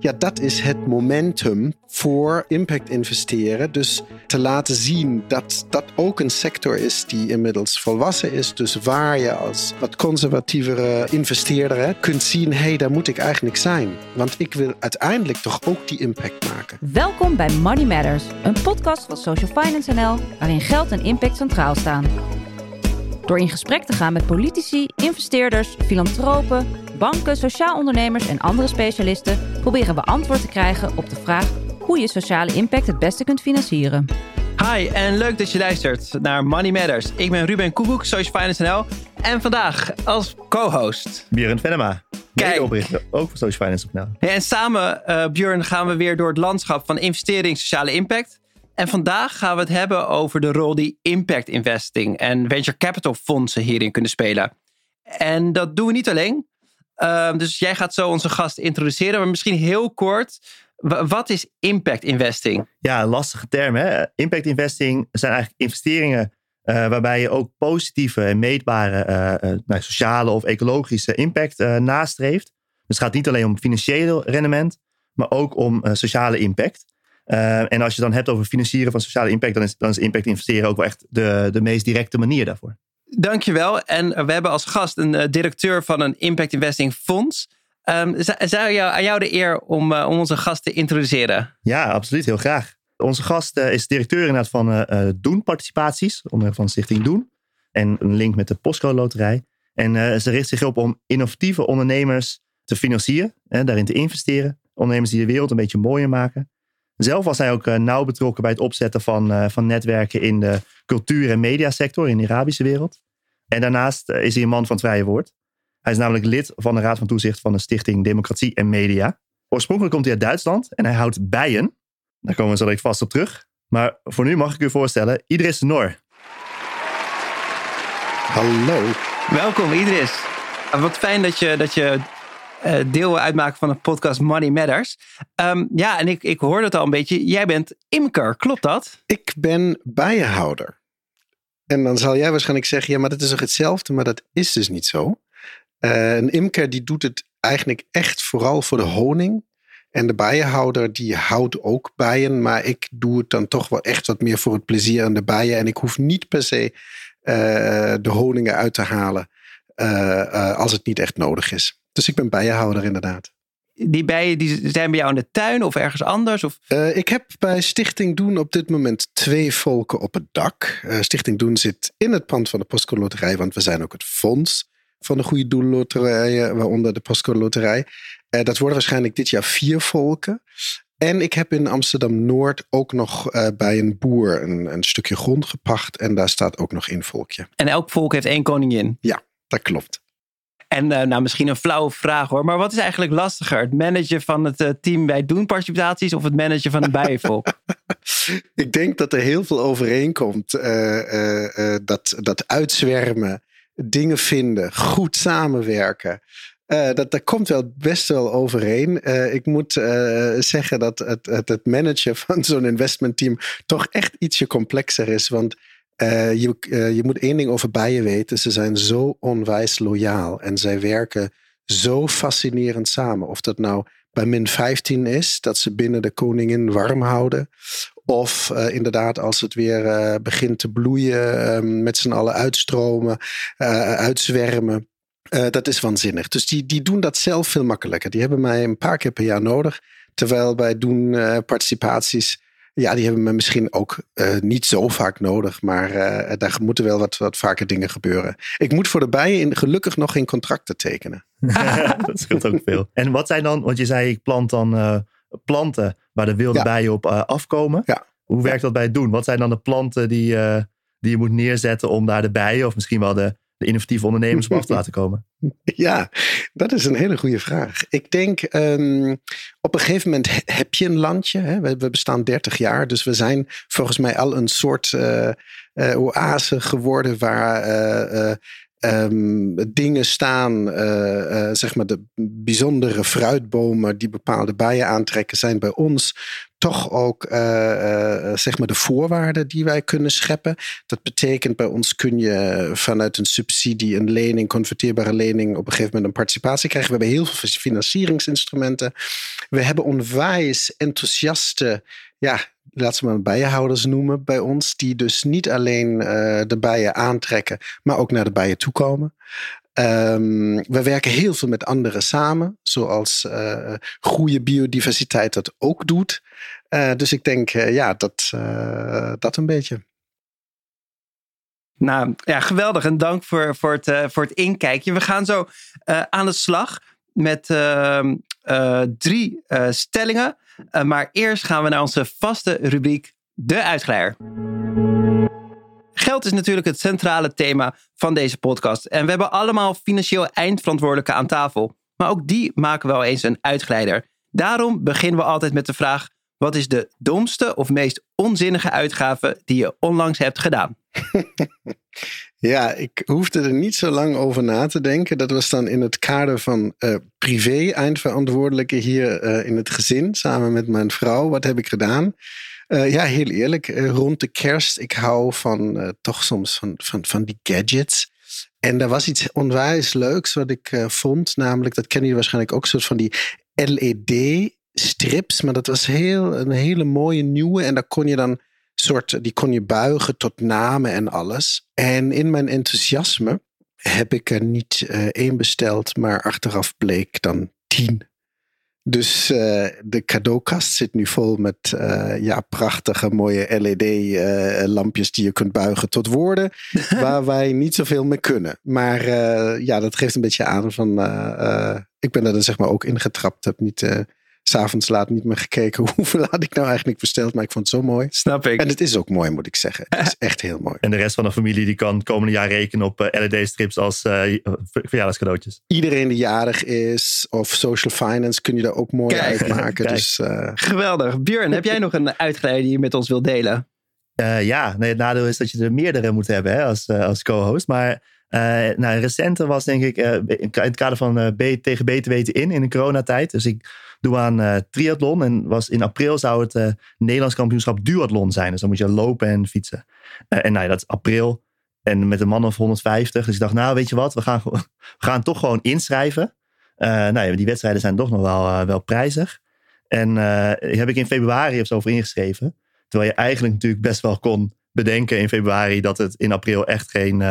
Ja, dat is het momentum voor impact investeren. Dus te laten zien dat dat ook een sector is die inmiddels volwassen is. Dus waar je als wat conservatievere investeerder kunt zien: hé, hey, daar moet ik eigenlijk zijn. Want ik wil uiteindelijk toch ook die impact maken. Welkom bij Money Matters, een podcast van Social Finance NL, waarin geld en impact centraal staan. Door in gesprek te gaan met politici, investeerders, filantropen, banken, sociaal ondernemers en andere specialisten proberen we antwoord te krijgen op de vraag hoe je sociale impact het beste kunt financieren. Hi en leuk dat je luistert naar Money Matters. Ik ben Ruben Koekoek, Social Finance NL. En vandaag als co-host... Björn Venema. Kijk. oprichter, ook voor Social Finance NL. Ja, en samen, uh, Björn, gaan we weer door het landschap van investering sociale impact. En vandaag gaan we het hebben over de rol die impact investing en venture capital fondsen hierin kunnen spelen. En dat doen we niet alleen. Uh, dus jij gaat zo onze gast introduceren, maar misschien heel kort. Wat is impact investing? Ja, een lastige term. Hè? Impact investing zijn eigenlijk investeringen uh, waarbij je ook positieve en meetbare uh, nou, sociale of ecologische impact nastreeft. Dus het gaat niet alleen om financieel rendement, maar ook om sociale impact. en als je dan hebt over financieren van sociale impact, dan is, dan is impact investeren ook wel echt de, de meest directe manier daarvoor. Dankjewel. En we hebben als gast een directeur van een impact investing fonds. Um, zou jou, aan jou de eer om, uh, om onze gast te introduceren? Ja, absoluut. Heel graag. Onze gast uh, is directeur inderdaad van Doen Participaties, onder van Stichting Doen. En een link met de Postcode Loterij. En ze richt zich op om innovatieve ondernemers te financieren en daarin te investeren. Ondernemers die de wereld een beetje mooier maken. Zelf was hij ook nauw betrokken bij het opzetten van, van netwerken in de cultuur- en mediasector in de Arabische wereld. En daarnaast is hij een man van het vrije woord. Hij is namelijk lid van de Raad van Toezicht van de Stichting Democratie en Media. Oorspronkelijk komt hij uit Duitsland en hij houdt bijen. Daar komen we zo direct vast op terug. Maar voor nu mag ik u voorstellen, Idris Noor. Hallo. Welkom Idris. Wat fijn dat je, dat je deel uitmaakt van de podcast Money Matters. Um, ja, en ik, ik hoorde het al een beetje. Jij bent imker, klopt dat? Ik ben bijenhouder. En dan zal jij waarschijnlijk zeggen, ja, maar dat is toch hetzelfde? Maar dat is dus niet zo. Uh, een imker die doet het eigenlijk echt vooral voor de honing. En de bijenhouder die houdt ook bijen. Maar ik doe het dan toch wel echt wat meer voor het plezier aan de bijen. En ik hoef niet per se uh, de honingen uit te halen als het niet echt nodig is. Dus ik ben bijenhouder inderdaad. Die bijen die zijn bij jou in de tuin of ergens anders? Of? ik heb bij Stichting Doen op dit moment twee volken op het dak. Stichting Doen zit in het pand van de Postcode Loterij, want we zijn ook het fonds van de goede doelloterijen, waaronder de Postcode Loterij. Uh, dat worden waarschijnlijk dit jaar vier volken. En ik heb in Amsterdam Noord ook nog uh, bij een boer een, een, stukje grond gepacht. En daar staat ook nog één volkje. En elk volk heeft één koningin? Ja, dat klopt. En uh, nou, misschien een flauwe vraag hoor. Maar wat is eigenlijk lastiger? Het managen van het team bij Doen Participaties of het managen van een bijenvolk? ik denk dat er heel veel overeenkomt. dat, dat uitzwermen dingen vinden, goed samenwerken. Uh, dat, dat komt wel best wel overeen. Uh, ik moet uh, zeggen dat het, het, het managen van zo'n investmentteam toch echt ietsje complexer is. Want je, je moet één ding over bijen weten. Ze zijn zo onwijs loyaal en zij werken zo fascinerend samen. Of dat nou bij min 15 is, dat ze binnen de koningin warm houden. Of uh, inderdaad, als het weer begint te bloeien, uh, met z'n allen uitstromen, eh, uitzwermen. dat is waanzinnig. Dus die, die doen dat zelf veel makkelijker. Die hebben mij een paar keer per jaar nodig. Terwijl bij doen participaties, ja, die hebben me misschien ook niet zo vaak nodig. Maar daar moeten wel wat, wat vaker dingen gebeuren. Ik moet voor de bijen in, gelukkig nog geen contracten tekenen. dat scheelt ook veel. En wat zijn dan, want je zei ik plant dan planten waar de wilde bijen op uh, afkomen. Ja. Hoe werkt dat bij het doen? Wat zijn dan de planten die, uh, die je moet neerzetten om daar de bijen of misschien wel de, de innovatieve ondernemers op af te laten komen? Ja, dat is een hele goede vraag. Ik denk, um, op een gegeven moment heb je een landje. Hè? We, bestaan 30 jaar, dus we zijn volgens mij al een soort uh, oase geworden waar ehm, dingen staan, eh, eh, zeg maar de bijzondere fruitbomen die bepaalde bijen aantrekken, zijn bij ons toch ook eh, zeg maar de voorwaarden die wij kunnen scheppen. Dat betekent bij ons kun je vanuit een subsidie, een lening, converteerbare lening, op een gegeven moment een participatie krijgen. We hebben heel veel financieringsinstrumenten. We hebben onwijs enthousiaste ja, laten ze maar bijenhouders noemen bij ons, die dus niet alleen uh, de bijen aantrekken, maar ook naar de bijen toekomen. Um, we werken heel veel met anderen samen, zoals uh, goede biodiversiteit dat ook doet. Uh, dus ik denk, ja, dat, dat een beetje. Nou ja, geweldig. En dank voor, voor, het, voor het inkijkje. We gaan zo aan de slag met ehm, drie stellingen. Uh, maar eerst gaan we naar onze vaste rubriek De Uitglijder. Geld is natuurlijk het centrale thema van deze podcast. En we hebben allemaal financieel eindverantwoordelijke aan tafel. Maar ook die maken wel eens een uitglijder. Daarom beginnen we altijd met de vraag: wat is de domste of meest onzinnige uitgave die je onlangs hebt gedaan? Ja, ik hoefde er niet zo lang over na te denken. Dat was dan in het kader van uh, privé eindverantwoordelijke hier uh, in het gezin, samen met mijn vrouw. Wat heb ik gedaan? Uh, ja, heel eerlijk, rond de kerst, ik hou van toch soms van, van, van die gadgets. En er was iets onwijs leuks wat ik vond, namelijk, dat kennen jullie waarschijnlijk ook, soort van die LED strips, maar dat was heel, een hele mooie nieuwe. En daar kon je dan soort, die kon je buigen tot namen en alles. En in mijn enthousiasme heb ik er niet uh, één besteld, maar achteraf bleek dan tien. Dus uh, de cadeaukast zit nu vol met uh, ja, prachtige mooie LED-lampjes die je kunt buigen tot woorden, waar wij niet zoveel mee kunnen. Maar ja, dat geeft een beetje aan van, ik ben er dan zeg maar ook ingetrapt, heb niet s'avonds laat niet meer gekeken hoeveel had ik nou eigenlijk besteld. Maar ik vond het zo mooi. Snap ik. En het is ook mooi, moet ik zeggen. Het is echt heel mooi. En de rest van de familie die kan komende jaar rekenen op eh, LED-strips als uh, verjaardagscadeautjes. Iedereen die jarig is of social finance kun je daar ook mooi kijk, uitmaken. Dus, uh... Geweldig. Björn, heb jij nog een uitgeleide die je met ons wilt delen? Uh, ja, nee, het nadeel is dat je er meerdere moet hebben hè, als, als co-host. Maar uh, nou, recenter was denk ik uh, in het kader van uh, B, tegen beter weten in, in de coronatijd. Dus ik doe aan uh, triathlon. En was in april zou het uh, Nederlands kampioenschap duathlon zijn. Dus dan moet je lopen en fietsen. Uh, en nou ja, dat is april. En met een man of 150. Dus ik dacht, nou weet je wat, we gaan, we gaan toch gewoon inschrijven. nou ja, die wedstrijden zijn toch nog wel, wel prijzig. En heb ik in februari of zo over ingeschreven. Terwijl je eigenlijk natuurlijk best wel kon bedenken in februari dat het in april echt geen,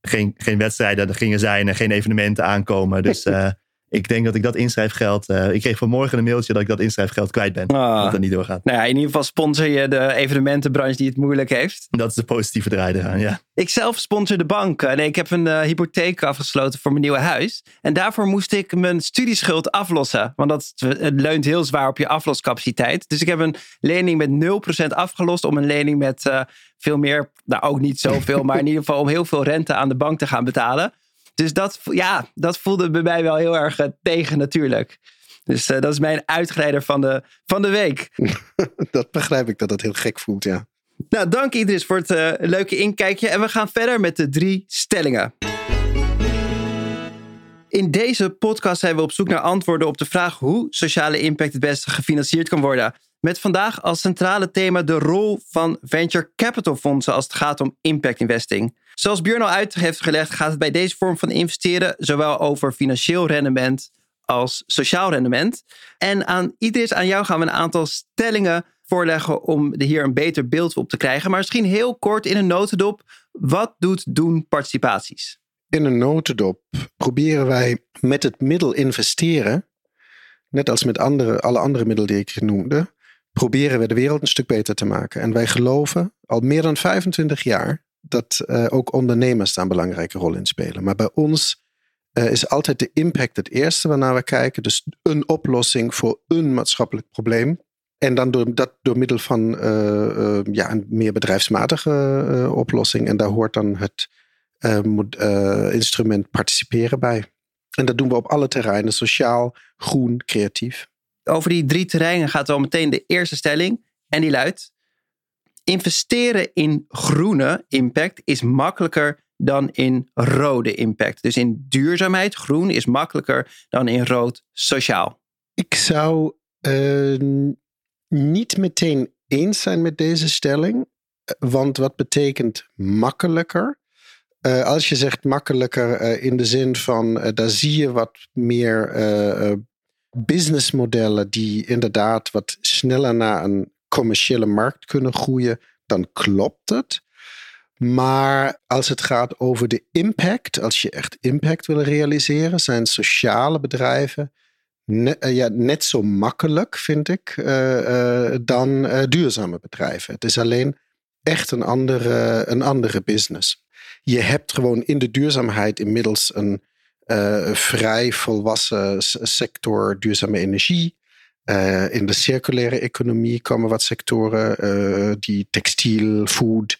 geen, geen wedstrijden gingen zijn en geen evenementen aankomen. Dus ik denk dat ik dat inschrijfgeld. Uh, ik kreeg vanmorgen een mailtje dat ik dat inschrijfgeld kwijt ben. Ah. Dat dat niet doorgaat. Nou ja, in ieder geval sponsor je de evenementenbranche die het moeilijk heeft. Dat is de positieve draai eraan, ja. Ik zelf sponsor de bank. Nee, ik heb een uh, hypotheek afgesloten voor mijn nieuwe huis. En daarvoor moest ik mijn studieschuld aflossen. Want dat het leunt heel zwaar op je afloscapaciteit. Dus ik heb een lening met 0% afgelost om een lening met uh, veel meer, nou ook niet zoveel, maar in ieder geval om heel veel rente aan de bank te gaan betalen. Dus dat, ja, dat voelde bij mij wel heel erg uh, tegen natuurlijk. Dus uh, dat is mijn uitglijder van de, van de week. dat begrijp ik dat dat heel gek voelt, ja. Nou, dank Idris voor het uh, leuke inkijkje. En we gaan verder met de drie stellingen. In deze podcast zijn we op zoek naar antwoorden op de vraag hoe sociale impact het beste gefinancierd kan worden. Met vandaag als centrale thema de rol van venture capital fondsen als het gaat om impact investing. Zoals Björn al uit heeft gelegd, gaat het bij deze vorm van investeren zowel over financieel rendement als sociaal rendement. En aan iedereen, aan jou gaan we een aantal stellingen voorleggen om hier een beter beeld op te krijgen. Maar misschien heel kort in een notendop. Wat doet doen participaties? In een notendop proberen wij met het middel investeren, net als met andere, alle andere middelen die ik noemde, proberen we de wereld een stuk beter te maken. En wij geloven al meer dan 25 jaar dat uh, ook ondernemers daar een belangrijke rol in spelen. Maar bij ons uh, is altijd de impact het eerste waarnaar we kijken. Dus een oplossing voor een maatschappelijk probleem. En dan door, dat door middel van uh, ja, een meer bedrijfsmatige oplossing. En daar hoort dan het instrument participeren bij. En dat doen we op alle terreinen: sociaal, groen, creatief. Over die drie terreinen gaat al meteen de eerste stelling. En die luidt: investeren in groene impact is makkelijker dan in rode impact. Dus in duurzaamheid, groen, is makkelijker dan in rood, sociaal. Ik zou uh, niet meteen eens zijn met deze stelling. Want wat betekent makkelijker? Uh, als je zegt makkelijker uh, in de zin van daar zie je wat meer businessmodellen die inderdaad wat sneller naar een commerciële markt kunnen groeien, dan klopt het. Maar als het gaat over de impact, als je echt impact wil realiseren, zijn sociale bedrijven net, uh, ja, net zo makkelijk, vind ik, uh, uh, dan duurzame bedrijven. Het is alleen echt een andere, een andere business. Je hebt gewoon in de duurzaamheid inmiddels een vrij volwassen sector duurzame energie. in de circulaire economie komen wat sectoren, die textiel, food,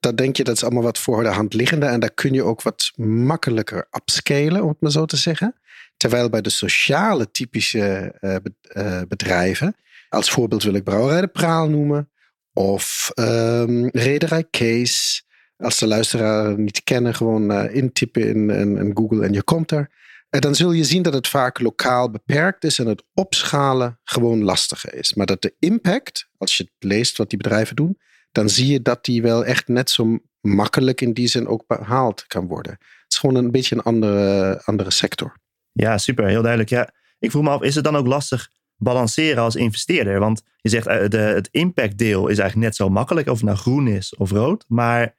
dat denk je dat is allemaal wat voor de hand liggende. En daar kun je ook wat makkelijker upscalen, om het maar zo te zeggen. Terwijl bij de sociale typische uh, bedrijven, als voorbeeld wil ik Brouwerij de Praal noemen, of um, Rederij Kees. Als de luisteraar niet kennen, gewoon uh, intypen in, in, Google en je komt er. En dan zul je zien dat het vaak lokaal beperkt is en het opschalen gewoon lastiger is. Maar dat de impact, als je leest wat die bedrijven doen, dan zie je dat die wel echt net zo makkelijk in die zin ook behaald kan worden. Het is gewoon een beetje een andere, andere sector. Ja, super. Heel duidelijk. Ja, ik vroeg me af, is het dan ook lastig balanceren als investeerder? Want je zegt, uh, de, het impactdeel is eigenlijk net zo makkelijk, of het nou groen is of rood. Maar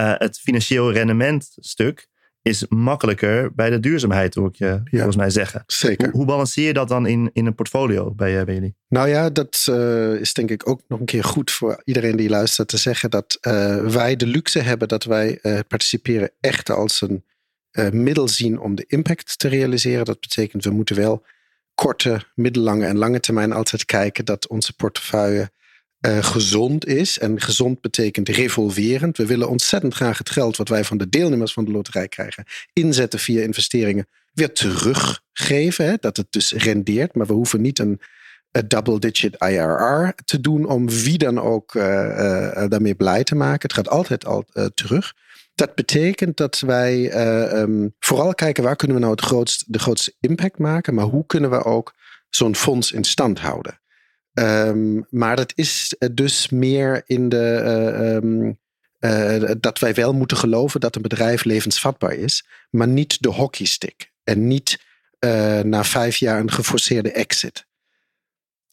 uh, het financieel rendementstuk is makkelijker bij de duurzaamheid, hoor ik je ja, volgens mij zeggen. Zeker. Hoe, hoe, balanceer je dat dan in, in een portfolio bij, bij jullie? Nou ja, dat uh, is denk ik ook nog een keer goed voor iedereen die luistert te zeggen dat uh, wij de luxe hebben dat wij uh, participeren echt als een middel zien om de impact te realiseren. Dat betekent we moeten wel korte, middellange en lange termijn altijd kijken dat onze portefeuille uh, gezond is. En gezond betekent revolverend. We willen ontzettend graag het geld wat wij van de deelnemers van de loterij krijgen, inzetten via investeringen, weer teruggeven. Hè? Dat het dus rendeert. Maar we hoeven niet een, double-digit IRR te doen om wie dan ook uh, uh, daarmee blij te maken. Het gaat altijd al terug. Dat betekent dat wij um, vooral kijken waar kunnen we nou het grootst, de grootste impact maken, maar hoe kunnen we ook zo'n fonds in stand houden. Um, maar dat is eh, dus meer in de. Uh, um, uh, dat wij wel moeten geloven dat een bedrijf levensvatbaar is, maar niet de hockeystick. En niet na vijf jaar een geforceerde exit.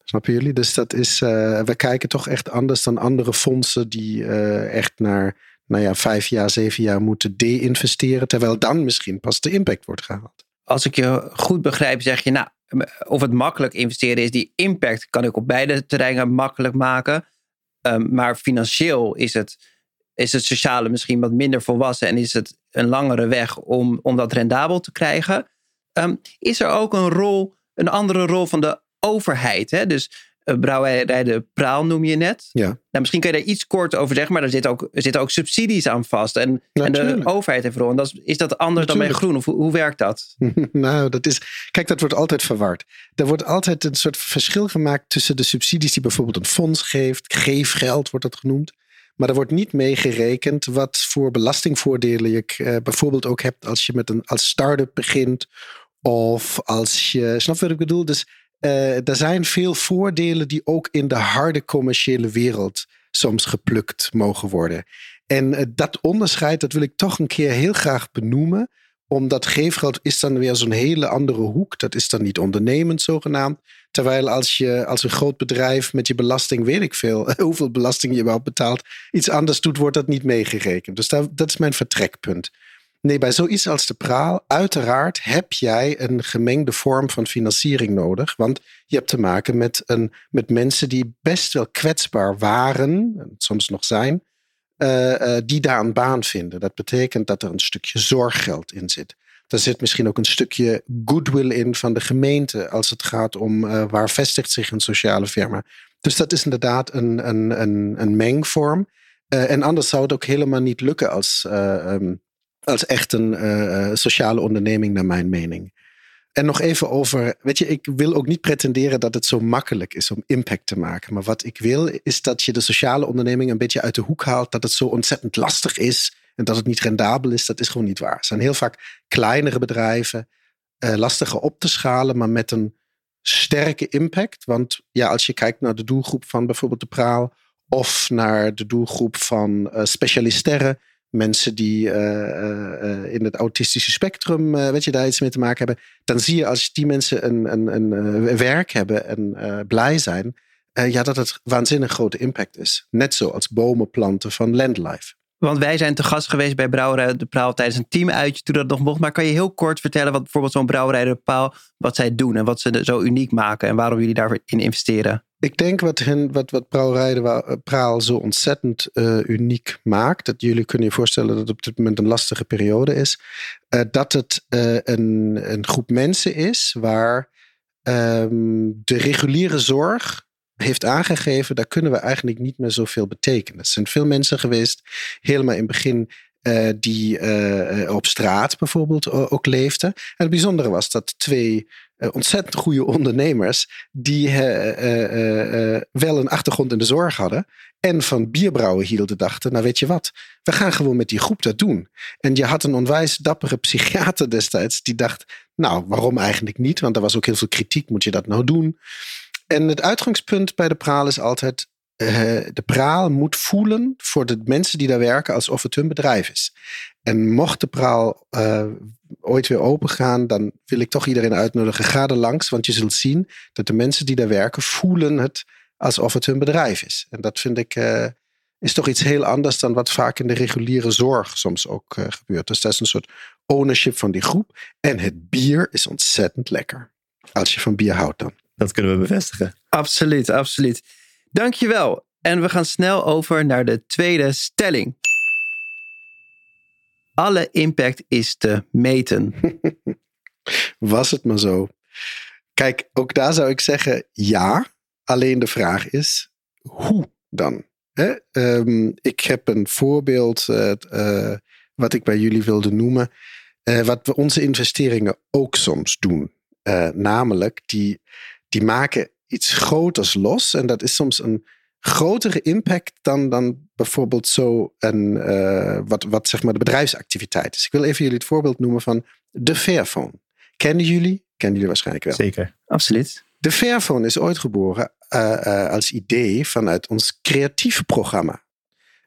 Snappen jullie? Dus dat is. we kijken toch echt anders dan andere fondsen die echt naar nou ja, vijf jaar, zeven jaar moeten de-investeren, terwijl dan misschien pas de impact wordt gehaald. Als ik je goed begrijp, zeg je, nou, of het makkelijk investeren is, die impact kan ik op beide terreinen makkelijk maken. Um, maar financieel is het, is het sociale misschien wat minder volwassen en is het een langere weg om, om dat rendabel te krijgen. Um, is er ook een rol, een andere rol van de overheid? Hè? Dus brouwerij de Praal noem je net. Ja. Nou, misschien kun je daar iets kort over zeggen, maar er zitten ook, er zitten ook subsidies aan vast. En, en de overheid heeft rol. En dat is, is dat anders Natuurlijk. dan bij groen? Of hoe, hoe werkt dat? nou, dat is. Kijk, dat wordt altijd verward. Er wordt altijd een soort verschil gemaakt tussen de subsidies die bijvoorbeeld een fonds geeft. Geefgeld wordt dat genoemd. Maar er wordt niet meegerekend wat voor belastingvoordelen je uh, bijvoorbeeld ook hebt als je met een als start-up begint. Of als je. Snap wat ik bedoel? Dus er zijn veel voordelen die ook in de harde commerciële wereld soms geplukt mogen worden. En uh, dat onderscheid, dat wil ik toch een keer heel graag benoemen. Omdat geefgeld is dan weer zo'n hele andere hoek. Dat is dan niet ondernemend zogenaamd. Terwijl als je als een groot bedrijf met je belasting, weet ik veel, hoeveel belasting je wel betaalt, iets anders doet, wordt dat niet meegerekend. Dus dat is mijn vertrekpunt. Nee, bij zoiets als de praal, uiteraard heb jij een gemengde vorm van financiering nodig. Want je hebt te maken met, een, met mensen die best wel kwetsbaar waren, soms nog zijn, uh, uh, die daar een baan vinden. Dat betekent dat er een stukje zorggeld in zit. Er zit misschien ook een stukje goodwill in van de gemeente als het gaat om uh, waar vestigt zich een sociale firma. Dus dat is inderdaad een, een, een, een mengvorm. en anders zou het ook helemaal niet lukken als. Um, als echt een uh, sociale onderneming, naar mijn mening. En nog even over, weet je, ik wil ook niet pretenderen dat het zo makkelijk is om impact te maken. Maar wat ik wil, is dat je de sociale onderneming een beetje uit de hoek haalt. Dat het zo ontzettend lastig is En dat het niet rendabel is, dat is gewoon niet waar. Het zijn heel vaak kleinere bedrijven, uh, lastiger op te schalen, maar met een sterke impact. Want ja, als je kijkt naar de doelgroep van bijvoorbeeld de Praal of naar de doelgroep van uh, mensen die uh, in het autistische spectrum, weet je, daar iets mee te maken hebben, dan zie je als die mensen een, een, een werk hebben en blij zijn, ja, dat het waanzinnig grote impact is. Net zoals bomen planten van Landlife. Want wij zijn te gast geweest bij Brouwerij De Praal tijdens een teamuitje toen dat nog mocht. Maar kan je heel kort vertellen wat bijvoorbeeld zo'n Brouwerij De Praal, wat zij doen en wat ze zo uniek maken en waarom jullie daarin investeren? Ik denk wat, hen, wat, De Praal zo ontzettend uh, uniek maakt, dat jullie kunnen je voorstellen dat het op dit moment een lastige periode is, uh, dat het een, een groep mensen is waar um, de reguliere zorg heeft aangegeven, daar kunnen we eigenlijk niet meer zoveel betekenen. Er zijn veel mensen geweest, helemaal in het begin, die op straat bijvoorbeeld ook leefden. En het bijzondere was dat twee uh, ontzettend goede ondernemers, die wel een achtergrond in de zorg hadden en van bierbrouwen hielden, dachten, nou weet je wat, we gaan gewoon met die groep dat doen. En je had een onwijs dappere psychiater destijds, die dacht, nou waarom eigenlijk niet, want er was ook heel veel kritiek, moet je dat nou doen? En het uitgangspunt bij de praal is altijd: uh, de praal moet voelen voor de mensen die daar werken alsof het hun bedrijf is. En mocht de praal uh, ooit weer open gaan, dan wil ik toch iedereen uitnodigen: ga er langs, want je zult zien dat de mensen die daar werken voelen het alsof het hun bedrijf is. En dat vind ik. Uh, is toch iets heel anders dan wat vaak in de reguliere zorg soms ook gebeurt. Dus dat is een soort ownership van die groep. En het bier is ontzettend lekker. Als je van bier houdt dan. Dat kunnen we bevestigen. Absoluut, absoluut. Dankjewel. En we gaan snel over naar de tweede stelling. Alle impact is te meten. Was het maar zo. Kijk, ook daar zou ik zeggen ja. Alleen de vraag is, hoe dan? Um, ik heb een voorbeeld uh, uh, wat ik bij jullie wilde noemen. Uh, wat we onze investeringen ook soms doen. namelijk die die maken iets groters los. En dat is soms een grotere impact dan, dan bijvoorbeeld zo een, uh, wat, wat zeg maar de bedrijfsactiviteit is. Ik wil even jullie het voorbeeld noemen van de Fairphone. Kennen jullie? Kennen jullie waarschijnlijk wel. Zeker. Absoluut. De Fairphone is ooit geboren uh, uh, als idee vanuit ons creatieve programma.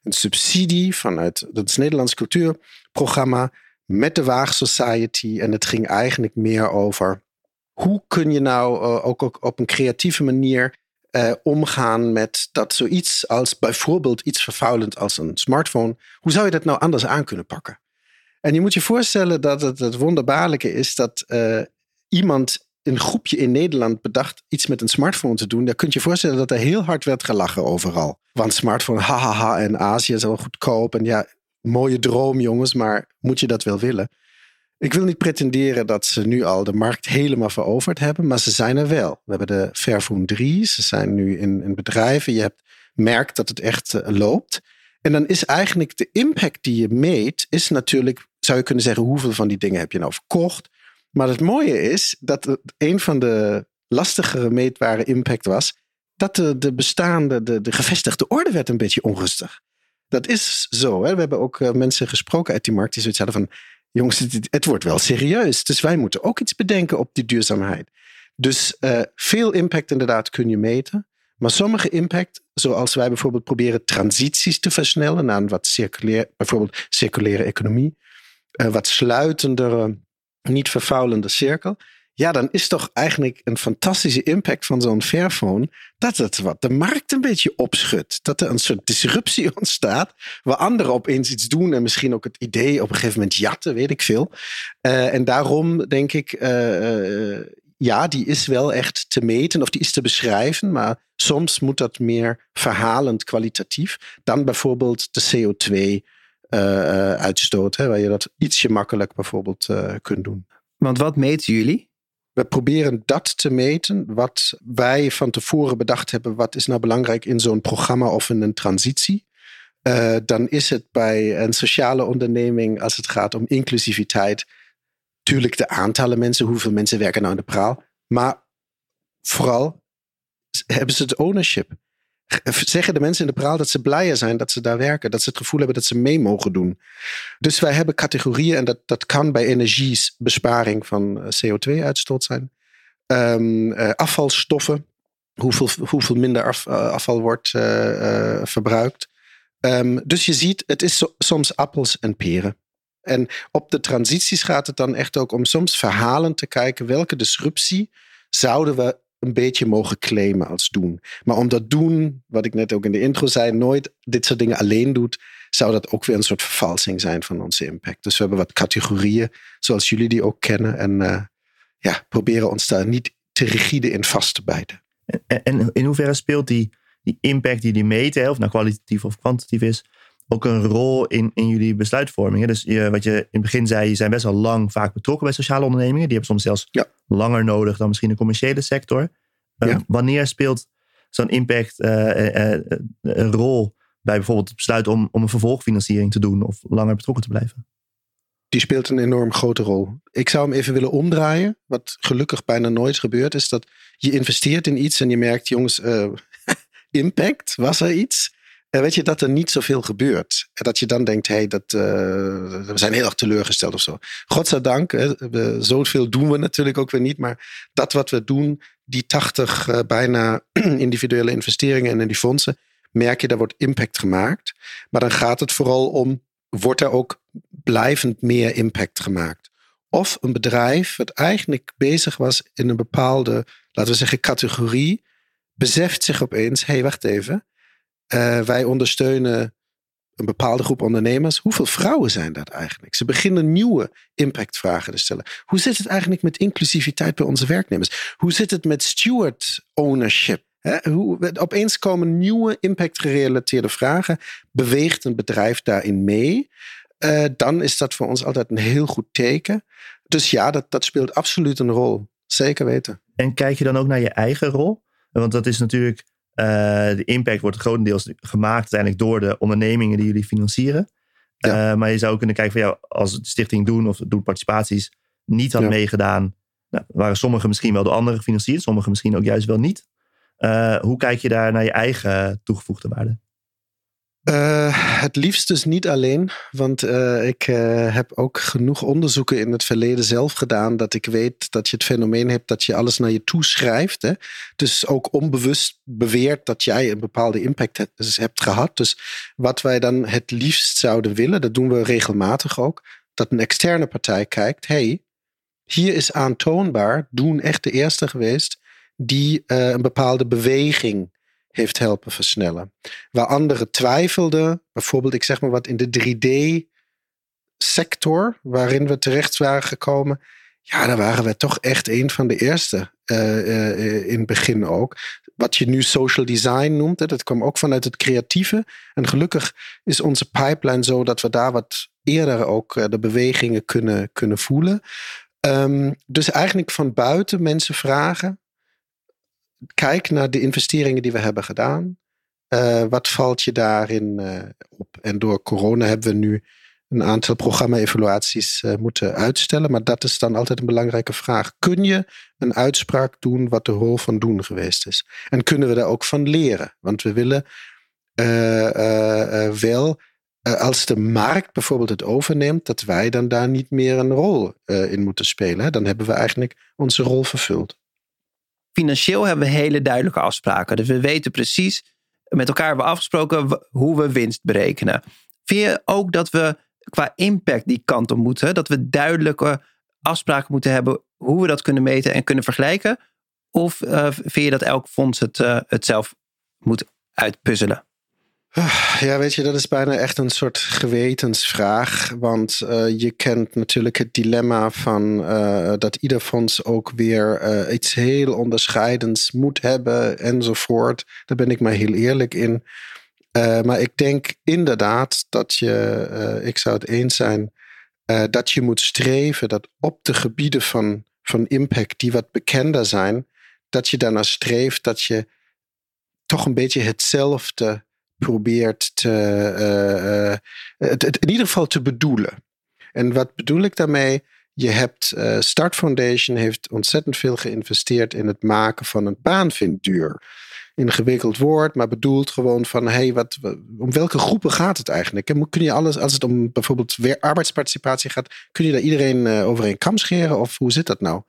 Een subsidie vanuit het Nederlands cultuurprogramma met de Waag Society. En het ging eigenlijk meer over hoe kun je nou uh, ook, op een creatieve manier uh, omgaan met dat zoiets als bijvoorbeeld iets vervuilend als een smartphone. Hoe zou je dat nou anders aan kunnen pakken? En je moet je voorstellen dat het het wonderbaarlijke is dat uh, iemand, een groepje in Nederland bedacht iets met een smartphone te doen. Daar kun je je voorstellen dat er heel hard werd gelachen overal. Want smartphone, hahaha, en Azië is al goedkoop. En ja, mooie droom jongens, maar moet je dat wel willen? Ik wil niet pretenderen dat ze nu al de markt helemaal veroverd hebben, maar ze zijn er wel. We hebben de Fairphone 3, ze zijn nu in, in bedrijven. Je hebt, merkt dat het echt uh, loopt. En dan is eigenlijk de impact die je meet, is natuurlijk, zou je kunnen zeggen, hoeveel van die dingen heb je nou verkocht? Maar het mooie is dat een van de lastigere meetbare impact was, dat de, de bestaande, de, de gevestigde orde werd een beetje onrustig. Dat is zo. Hè? We hebben ook uh, mensen gesproken uit die markt die zoiets hadden van jongens, het, wordt wel serieus. Dus wij moeten ook iets bedenken op die duurzaamheid. Dus uh, veel impact inderdaad kun je meten. Maar sommige impact, zoals wij bijvoorbeeld proberen transities te versnellen naar een wat circulair, bijvoorbeeld circulaire economie, uh, wat sluitendere, niet vervuilende cirkel ja, dan is toch eigenlijk een fantastische impact van zo'n Fairphone dat het wat de markt een beetje opschudt. Dat er een soort disruptie ontstaat waar anderen opeens iets doen en misschien ook het idee op een gegeven moment jatten, weet ik veel. Uh, en daarom denk ik, uh, uh, ja, die is wel echt te meten of die is te beschrijven, maar soms moet dat meer verhalend kwalitatief dan bijvoorbeeld de CO2 uitstoot, hè, waar je dat ietsje makkelijk bijvoorbeeld kunt doen. Want wat meten jullie? We proberen dat te meten wat wij van tevoren bedacht hebben. Wat is nou belangrijk in zo'n programma of in een transitie? Uh, dan is het bij een sociale onderneming, als het gaat om inclusiviteit, natuurlijk de aantallen mensen, hoeveel mensen werken nou in de praal. Maar vooral hebben ze het ownership. Zeggen de mensen in de praal dat ze blijer zijn dat ze daar werken. Dat ze het gevoel hebben dat ze mee mogen doen. Dus wij hebben categorieën en dat, dat kan bij energiebesparing van CO2-uitstoot zijn. Um, afvalstoffen, hoeveel, hoeveel minder af, afval wordt verbruikt. Um, dus je ziet, het is soms appels en peren. En op de transities gaat het dan echt ook om soms verhalen te kijken welke disruptie zouden we een beetje mogen claimen als doen. Maar om dat doen, wat ik net ook in de intro zei, nooit dit soort dingen alleen doet, zou dat ook weer een soort vervalsing zijn van onze impact. Dus we hebben wat categorieën, zoals jullie die ook kennen. En uh, ja, proberen ons daar niet te rigide in vast te bijten. En, en in hoeverre speelt die, die impact die die meten, of nou kwalitatief of kwantitatief is, ook een rol in, in jullie besluitvorming. Dus je, wat je in het begin zei, je zijn best wel lang vaak betrokken bij sociale ondernemingen. Die hebben soms zelfs ja. langer nodig dan misschien de commerciële sector. Uh, Wanneer speelt zo'n impact uh, uh, een rol bij bijvoorbeeld het besluit om, om een vervolgfinanciering te doen of langer betrokken te blijven? Die speelt een enorm grote rol. Ik zou hem even willen omdraaien. Wat gelukkig bijna nooit gebeurt, is dat je investeert in iets en je merkt, jongens, impact, was er iets? Weet je dat er niet zoveel gebeurt. En dat je dan denkt, hey, dat, uh, we zijn heel erg teleurgesteld of zo. Godzijdank, hè, we, zoveel doen we natuurlijk ook weer niet. Maar dat wat we doen, die 80 uh, eh, bijna individuele investeringen en in die fondsen, merk je, daar wordt impact gemaakt. Maar dan gaat het vooral om, wordt er ook blijvend meer impact gemaakt? Of een bedrijf wat eigenlijk bezig was in een bepaalde, laten we zeggen, categorie, beseft zich opeens, hé, hey, wacht even uh, wij ondersteunen een bepaalde groep ondernemers. Hoeveel vrouwen zijn dat eigenlijk? Ze beginnen nieuwe impactvragen te stellen. Hoe zit het eigenlijk met inclusiviteit bij onze werknemers? Hoe zit het met steward ownership? hoe, opeens komen nieuwe impact-gerelateerde vragen. Beweegt een bedrijf daarin mee? Uh, dan is dat voor ons altijd een heel goed teken. Dus ja, dat, dat speelt absoluut een rol. Zeker weten. En kijk je dan ook naar je eigen rol? Want dat is natuurlijk de impact wordt grotendeels gemaakt uiteindelijk door de ondernemingen die jullie financieren. Uh, maar je zou kunnen kijken van ja, als de stichting Doen of Doen Participaties niet had meegedaan, nou, waren sommigen misschien wel door anderen gefinancierd, sommigen misschien ook juist wel niet. Uh, hoe kijk je daar naar je eigen toegevoegde waarde? Uh, het liefst dus niet alleen, want uh, ik uh, heb ook genoeg onderzoeken in het verleden zelf gedaan dat ik weet dat je het fenomeen hebt dat je alles naar je toe schrijft. Hè? Dus ook onbewust beweert dat jij een bepaalde impact hebt, dus hebt gehad. Dus wat wij dan het liefst zouden willen, dat doen we regelmatig ook, dat een externe partij kijkt, hey, hier is aantoonbaar, doen echt de eerste geweest die een bepaalde beweging heeft helpen versnellen. Waar anderen twijfelden, bijvoorbeeld ik zeg maar wat in de 3D-sector waarin we terecht waren gekomen, ja, daar waren we toch echt een van de eerste uh, uh, in het begin ook. Wat je nu social design noemt, dat kwam ook vanuit het creatieve. En gelukkig is onze pipeline zo dat we daar wat eerder ook uh, de bewegingen kunnen, kunnen voelen. Um, dus eigenlijk van buiten mensen vragen: kijk naar de investeringen die we hebben gedaan. Uh, wat valt je daarin uh, op? En door corona hebben we nu een aantal programma-evaluaties uh, moeten uitstellen. Maar dat is dan altijd een belangrijke vraag. Kun je een uitspraak doen wat de rol van doen geweest is? En kunnen we daar ook van leren? Want we willen wel, als de markt bijvoorbeeld het overneemt, dat wij dan daar niet meer een rol in moeten spelen. Dan hebben we eigenlijk onze rol vervuld financieel hebben we hele duidelijke afspraken. Dus we weten precies, met elkaar hebben we afgesproken hoe we winst berekenen. Vind je ook dat we qua impact die kant op moeten? Dat we duidelijke afspraken moeten hebben hoe we dat kunnen meten en kunnen vergelijken? Of uh, vind je dat elk fonds het, uh, het zelf moet uitpuzzelen? Ja, weet je, dat is bijna echt een soort gewetensvraag. Want uh, je kent natuurlijk het dilemma van uh, dat ieder fonds ook weer uh, iets heel onderscheidends moet hebben enzovoort. Daar ben ik maar heel eerlijk in. maar ik denk inderdaad dat je, ik zou het eens zijn, dat je moet streven dat op de gebieden van, van impact die wat bekender zijn, dat je daarnaar streeft dat je toch een beetje hetzelfde probeert te, uh, het, het, in ieder geval te bedoelen. En wat bedoel ik daarmee? Je hebt uh, Start Foundation heeft ontzettend veel geïnvesteerd in het maken van een baanvinddeur. ingewikkeld woord, maar bedoelt gewoon van hey, wat, om welke groepen gaat het eigenlijk? kun je alles, als het om bijvoorbeeld arbeidsparticipatie gaat, kun je daar iedereen uh, over een kam scheren of hoe zit dat nou?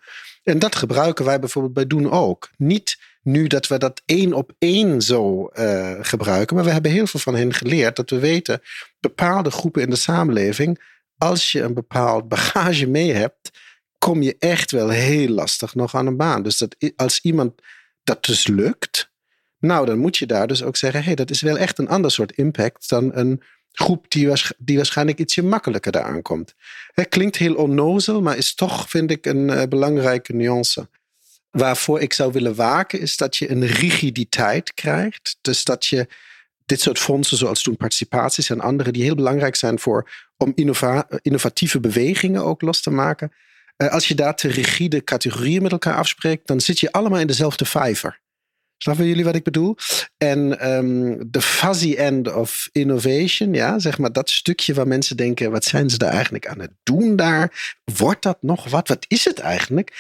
En dat gebruiken wij bijvoorbeeld bij Doen ook. Niet nu dat we dat één op één zo uh, gebruiken, maar we hebben heel veel van hen geleerd dat we weten bepaalde groepen in de samenleving, als je een bepaald bagage mee hebt, kom je echt wel heel lastig nog aan een baan. Dus dat als iemand dat dus lukt, nou dan moet je daar dus ook zeggen, hey, dat is wel echt een ander soort impact dan een groep die, die waarschijnlijk ietsje makkelijker daaraan komt. Het klinkt heel onnozel, maar is toch, vind ik, een uh, belangrijke nuance. Waarvoor ik zou willen waken, is dat je een rigiditeit krijgt. Dus dat je dit soort fondsen, zoals toen participaties en andere, die heel belangrijk zijn voor, om innova innovatieve bewegingen ook los te maken. Uh, als je daar te rigide categorieën met elkaar afspreekt, dan zit je allemaal in dezelfde vijver. Snappen jullie wat ik bedoel? En um, de fuzzy end of innovation, ja, zeg maar dat stukje waar mensen denken, wat zijn ze daar eigenlijk aan het doen daar? Wordt dat nog wat? Wat is het eigenlijk?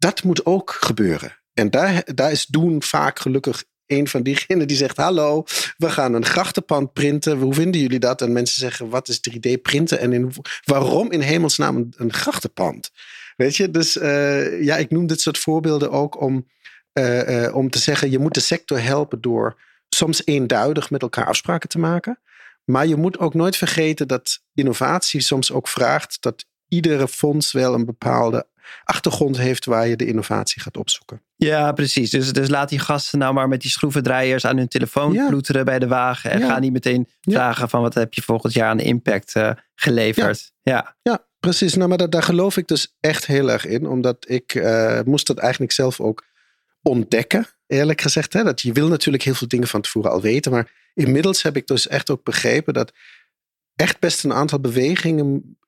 Dat moet ook gebeuren. En daar, daar is doen vaak gelukkig een van diegenen die zegt: Hallo, we gaan een grachtenpand printen. Hoe vinden jullie dat? En mensen zeggen: Wat is 3D printen? En in, waarom in hemelsnaam een, grachtenpand? Weet je, dus uh, ja, ik noem dit soort voorbeelden ook om uh, uh, om te zeggen, je moet de sector helpen door soms eenduidig met elkaar afspraken te maken. Maar je moet ook nooit vergeten dat innovatie soms ook vraagt dat iedere fonds wel een bepaalde achtergrond heeft waar je de innovatie gaat opzoeken. Ja, precies. Dus, dus laat die gasten nou maar met die schroevendraaiers aan hun telefoon ja. ploeteren bij de wagen. En ja. ga niet meteen vragen van wat heb je volgend jaar aan impact uh, geleverd. Ja. ja. precies. Nou, maar dat, daar geloof ik dus echt heel erg in. Omdat ik uh, moest dat eigenlijk zelf ook ontdekken, eerlijk gezegd. Hè? Dat je wil natuurlijk heel veel dingen van tevoren al weten. Maar inmiddels heb ik dus echt ook begrepen dat echt best een aantal bewegingen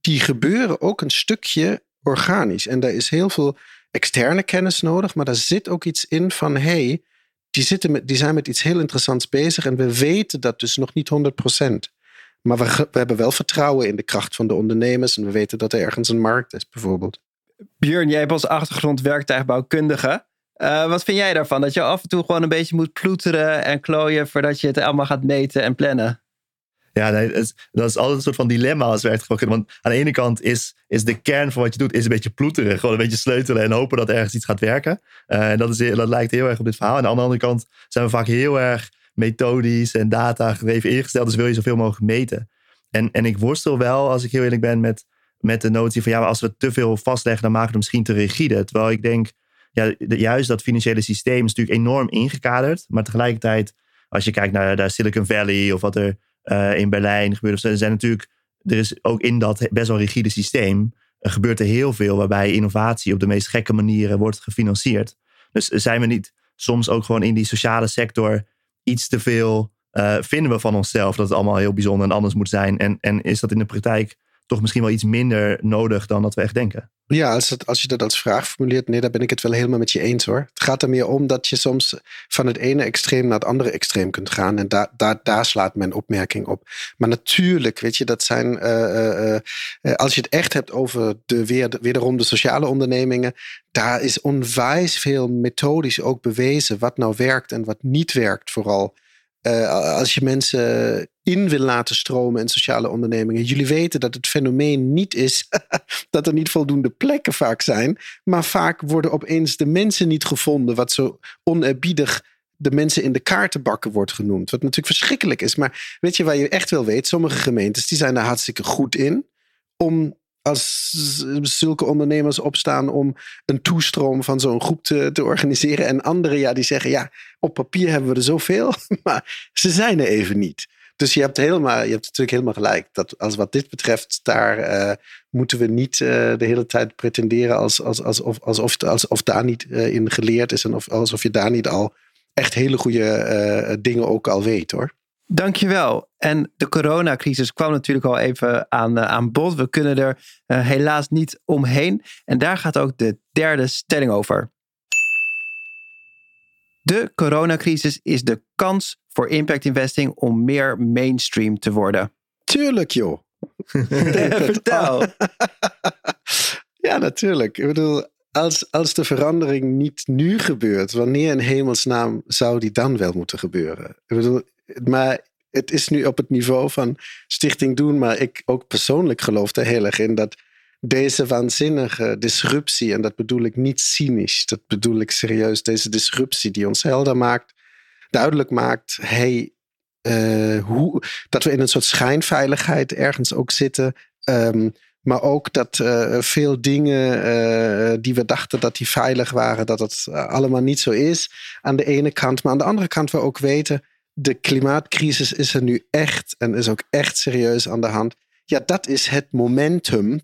die gebeuren ook een stukje organisch. En daar is heel veel externe kennis nodig, maar daar zit ook iets in van hey, die, zijn met iets heel interessants bezig en we weten dat dus nog niet 100%. Maar we, we hebben wel vertrouwen in de kracht van de ondernemers en we weten dat er ergens een markt is, bijvoorbeeld. Björn, jij hebt als achtergrond werktuigbouwkundige. Uh, wat vind jij daarvan? Dat je af en toe gewoon een beetje moet ploeteren en klooien voordat je het allemaal gaat meten en plannen? Ja, dat, is, dat is altijd een soort van dilemma als werkgever. Want aan de ene kant is, is de kern van wat je doet is een beetje ploeteren. Gewoon een beetje sleutelen en hopen dat ergens iets gaat werken. Uh, en dat, is, dat lijkt heel erg op dit verhaal. En aan de andere kant zijn we vaak heel erg methodisch en data gedreven ingesteld. Dus wil je zoveel mogelijk meten. En, en ik worstel wel, als ik heel eerlijk ben, met, met de notie van ja, maar als we te veel vastleggen, dan maken we het misschien te rigide. Terwijl ik denk, ja, juist dat financiële systeem is natuurlijk enorm ingekaderd. Maar tegelijkertijd, als je kijkt naar, naar Silicon Valley of wat er uh, in Berlijn gebeurt, er zijn natuurlijk, er is ook in dat best wel rigide systeem, er gebeurt er heel veel waarbij innovatie op de meest gekke manieren wordt gefinancierd. Dus zijn we niet soms ook gewoon in die sociale sector iets te veel, uh, vinden we van onszelf dat het allemaal heel bijzonder en anders moet zijn? En, en is dat in de praktijk toch misschien wel iets minder nodig dan dat we echt denken? Ja, als, het, als je dat als vraag formuleert, nee, daar ben ik het wel helemaal met je eens hoor. Het gaat er meer om dat je soms van het ene extreem naar het andere extreem kunt gaan. En daar, slaat mijn opmerking op. Maar natuurlijk, weet je, dat zijn. Uh, uh, als je het echt hebt over de, weer, wederom de sociale ondernemingen. Daar is onwijs veel methodisch ook bewezen wat nou werkt en wat niet werkt, vooral. Uh, als je mensen in wil laten stromen in sociale ondernemingen. Jullie weten dat het fenomeen niet is dat er niet voldoende plekken vaak zijn, maar vaak worden opeens de mensen niet gevonden, wat zo oneerbiedig de mensen in de kaartenbakken wordt genoemd. Wat natuurlijk verschrikkelijk is. Maar weet je waar je echt wel weet? Sommige gemeentes die zijn daar hartstikke goed in om als zulke ondernemers opstaan om een toestroom van zo'n groep te, te organiseren. En anderen, ja, die zeggen, ja, op papier hebben we er zoveel, maar ze zijn er even niet. Dus je hebt, helemaal, je hebt natuurlijk helemaal gelijk. Dat als wat dit betreft, daar uh, moeten we niet uh, de hele tijd pretenderen als, als, alsof, alsof, alsof daar niet uh, in geleerd is. En of, alsof je daar niet al echt hele goede dingen ook al weet hoor. Dankjewel. En de coronacrisis kwam natuurlijk al even aan, aan bod. We kunnen er helaas niet omheen. En daar gaat ook de derde stelling over. De coronacrisis is de kans voor impact investing om meer mainstream te worden. Tuurlijk, joh. Vertel. ja, natuurlijk. Ik bedoel, als, als de verandering niet nu gebeurt, wanneer in hemelsnaam zou die dan wel moeten gebeuren? Ik bedoel, maar het is nu op het niveau van Stichting Doen, maar ik ook persoonlijk geloof er heel erg in dat deze waanzinnige disruptie, en dat bedoel ik niet cynisch, dat bedoel ik serieus, deze disruptie die ons helder maakt, duidelijk maakt, hey, uh, hoe, dat we in een soort schijnveiligheid ergens ook zitten. Um, maar ook dat uh, veel dingen uh, die we dachten dat die veilig waren, dat het allemaal niet zo is. Aan de ene kant. Maar aan de andere kant we ook weten, de klimaatcrisis is er nu echt en is ook echt serieus aan de hand. Ja, dat is het momentum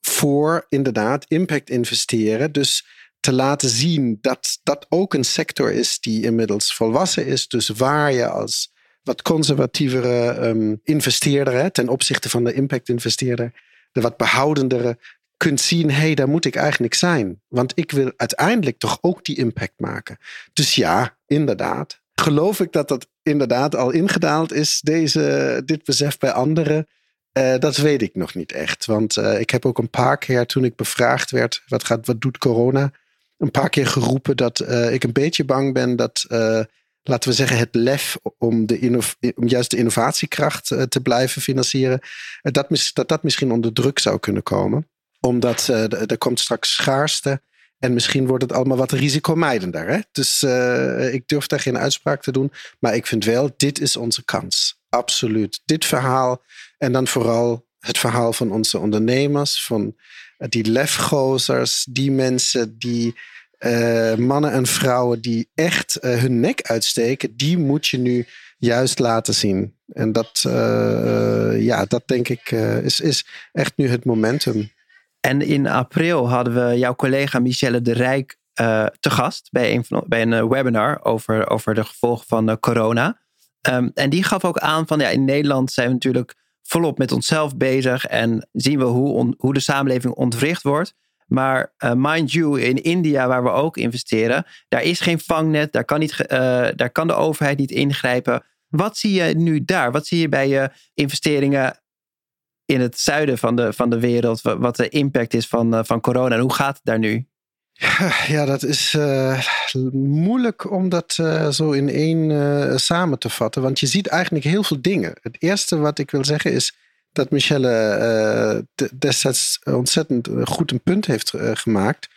voor inderdaad impact investeren. Dus te laten zien dat dat ook een sector is die inmiddels volwassen is. Dus waar je als wat conservatievere um, investeerder hè, ten opzichte van de impact investeerder, de wat behoudendere, kunt zien, hé, hey, daar moet ik eigenlijk zijn. Want ik wil uiteindelijk toch ook die impact maken. Dus ja, inderdaad. Geloof ik dat dat inderdaad al ingedaald is, deze, dit besef bij anderen? Uh, dat weet ik nog niet echt. Want uh, ik heb ook een paar keer toen ik bevraagd werd, wat, gaat, wat doet corona? Een paar keer geroepen dat uh, ik een beetje bang ben dat, laten we zeggen, het lef om, de om juist de innovatiekracht te blijven financieren, dat, dat dat misschien onder druk zou kunnen komen. Omdat er komt straks schaarste. En misschien wordt het allemaal wat risicomijdender. Hè? Dus ik durf daar geen uitspraak te doen. Maar ik vind wel, dit is onze kans. Absoluut. Dit verhaal en dan vooral het verhaal van onze ondernemers, van eh, die lefgozers, die mensen die uh, mannen en vrouwen die echt hun nek uitsteken, die moet je nu juist laten zien. En dat, ja, dat denk ik is, is echt nu het momentum. En in april hadden we jouw collega Michelle de Rijk te gast bij een, van, bij een webinar over, over de gevolgen van corona. Um, en die gaf ook aan van ja, in Nederland zijn we natuurlijk volop met onszelf bezig en zien we hoe, hoe de samenleving ontwricht wordt. Maar mind you, in India, waar we ook investeren, daar is geen vangnet, daar kan, niet, daar kan de overheid niet ingrijpen. Wat zie je nu daar? Wat zie je bij je investeringen in het zuiden van de, van de wereld? Wat de impact is van, uh, van corona en hoe gaat het daar nu? Ja, dat is uh, moeilijk om dat uh, zo in één samen te vatten. Want je ziet eigenlijk heel veel dingen. Het eerste wat ik wil zeggen is dat Michelle destijds ontzettend goed een punt heeft gemaakt.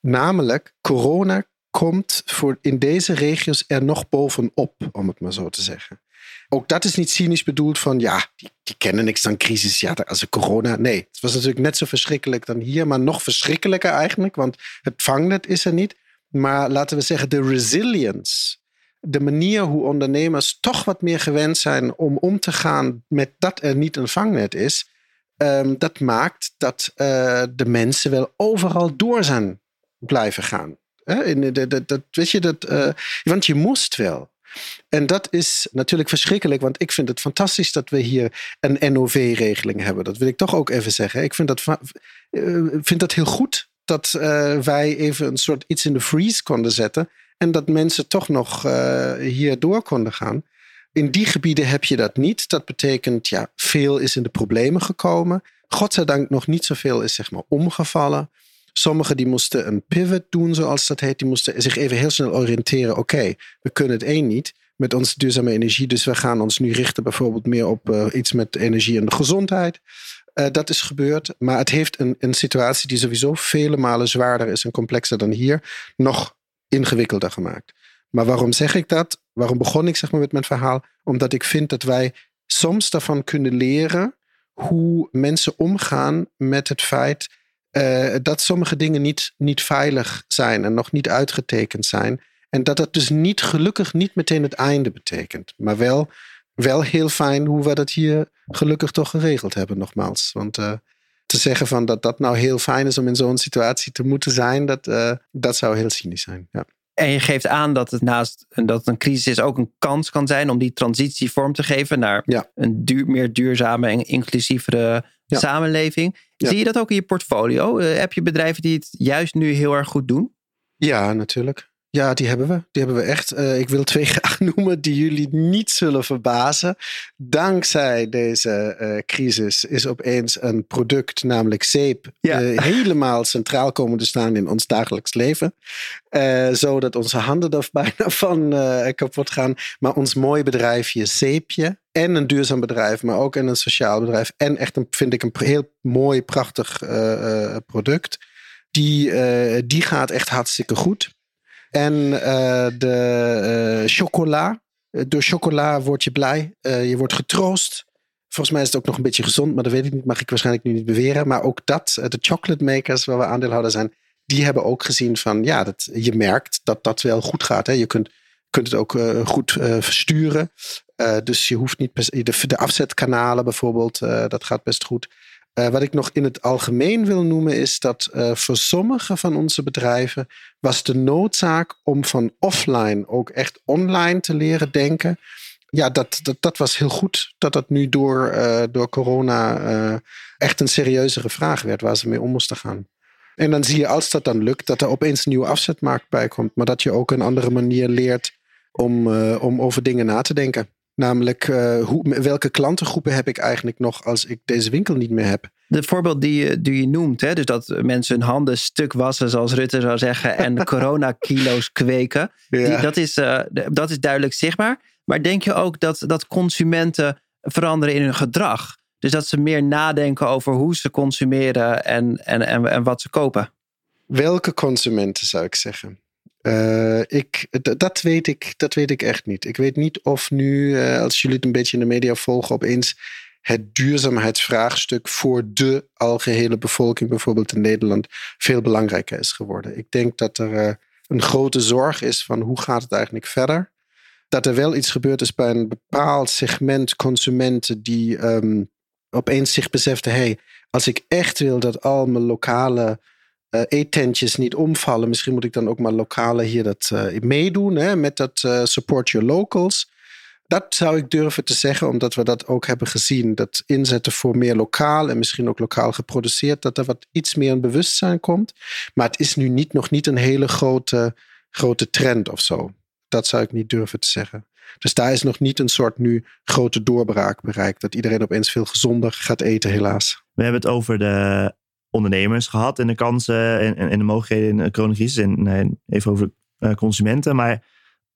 Namelijk, corona komt voor in deze regio's er nog bovenop, om het maar zo te zeggen. Ook dat is niet cynisch bedoeld van ja, die, kennen niks dan crisis. Ja, als corona. Nee, het was natuurlijk net zo verschrikkelijk dan hier, maar nog verschrikkelijker eigenlijk, want het vangnet is er niet. Maar laten we zeggen, de resilience, de manier hoe ondernemers toch wat meer gewend zijn om om te gaan met dat er niet een vangnet is, um, dat maakt dat uh, de mensen wel overal door zijn blijven gaan. In de, dat, weet je, dat, uh, want je moest wel. En dat is natuurlijk verschrikkelijk, want ik vind het fantastisch dat we hier een NOV-regeling hebben. Dat wil ik toch ook even zeggen. Ik vind dat, uh, vind dat heel goed dat uh, wij even een soort iets in de freeze konden zetten. En dat mensen toch nog uh, hier door konden gaan. In die gebieden heb je dat niet. Dat betekent, ja, veel is in de problemen gekomen. Godzijdank nog niet zoveel is zeg maar omgevallen. Sommigen die moesten een pivot doen, zoals dat heet. Die moesten zich even heel snel oriënteren. Oké, we kunnen het één niet met onze duurzame energie. Dus we gaan ons nu richten bijvoorbeeld meer op uh, iets met energie en de gezondheid. Uh, dat is gebeurd. Maar het heeft een, een situatie die sowieso vele malen zwaarder is en complexer dan hier, nog ingewikkelder gemaakt. Maar waarom zeg ik dat? Waarom begon ik zeg maar met mijn verhaal? Omdat ik vind dat wij soms daarvan kunnen leren hoe mensen omgaan met het feit uh, dat sommige dingen niet, niet veilig zijn en nog niet uitgetekend zijn. En dat dat dus niet gelukkig niet meteen het einde betekent. Maar wel, wel heel fijn hoe we dat hier gelukkig toch geregeld hebben, nogmaals. Want uh, te zeggen van dat dat nou heel fijn is om in zo'n situatie te moeten zijn, dat, uh, dat zou heel cynisch zijn. Ja. En je geeft aan dat het naast dat het een crisis is ook een kans kan zijn om die transitie vorm te geven naar ja. een duur, meer duurzame en inclusievere ja. samenleving. Zie je dat ook in je portfolio? Uh, heb je bedrijven die het juist nu heel erg goed doen? Ja, natuurlijk. Ja, die hebben we. Die hebben we echt. Uh, ik wil twee graag noemen die jullie niet zullen verbazen. Dankzij deze uh, crisis is opeens een product, namelijk zeep, ja. uh, helemaal centraal komen te staan in ons dagelijks leven. zodat onze handen er bijna van kapot gaan. Maar ons mooi bedrijfje Zeepje en een duurzaam bedrijf, maar ook een sociaal bedrijf. En echt een, vind ik een heel mooi, prachtig product. Die, die gaat echt hartstikke goed. En uh, de uh, chocola. Door chocola word je blij. Uh, je wordt getroost. Volgens mij is het ook nog een beetje gezond, maar dat weet ik niet. Mag ik waarschijnlijk nu niet beweren. Maar ook dat, de chocolate makers waar we aandeelhouder zijn, die hebben ook gezien van ja, dat, je merkt dat dat wel goed gaat. Hè. Je kunt, kunt het ook goed versturen. dus je hoeft niet de, de afzetkanalen bijvoorbeeld, dat gaat best goed. Uh, wat ik nog in het algemeen wil noemen is dat uh, voor sommige van onze bedrijven was de noodzaak om van offline ook echt online te leren denken. Ja, dat, dat, dat was heel goed dat dat nu door, uh, door corona echt een serieuzere vraag werd waar ze mee om moesten gaan. En dan zie je als dat dan lukt, dat er opeens een nieuwe afzetmarkt bij komt, maar dat je ook een andere manier leert om, om over dingen na te denken. Namelijk, uh, hoe, welke klantengroepen heb ik eigenlijk nog als ik deze winkel niet meer heb? De voorbeeld die je, die je noemt, hè, dus dat mensen hun handen stuk wassen, zoals Rutte zou zeggen, en corona-kilo's kweken, die, dat, is, uh, dat is duidelijk zichtbaar. Maar denk je ook dat, dat consumenten veranderen in hun gedrag? Dus dat ze meer nadenken over hoe ze consumeren en, en, en, en wat ze kopen? Welke consumenten zou ik zeggen? Uh, ik, dat, weet ik, dat weet ik echt niet. Ik weet niet of nu, uh, als jullie het een beetje in de media volgen, opeens het duurzaamheidsvraagstuk voor de algehele bevolking, bijvoorbeeld in Nederland, veel belangrijker is geworden. Ik denk dat er uh, een grote zorg is van hoe gaat het eigenlijk verder. Dat er wel iets gebeurd is bij een bepaald segment consumenten die um, opeens zich beseften: hé, hey, als ik echt wil dat al mijn lokale uh, eetentjes niet omvallen. Misschien moet ik dan ook maar lokale hier dat uh, meedoen hè, met dat uh, support your locals. Dat zou ik durven te zeggen, omdat we dat ook hebben gezien. Dat inzetten voor meer lokaal en misschien ook lokaal geproduceerd, dat er wat iets meer een bewustzijn komt. Maar het is nu niet, nog niet een hele grote, grote trend of zo. Dat zou ik niet durven te zeggen. Dus daar is nog niet een soort nu grote doorbraak bereikt. Dat iedereen opeens veel gezonder gaat eten, helaas. We hebben het over de ondernemers gehad en de kansen en, de mogelijkheden in de coronacrisis. En even over eh, consumenten. Maar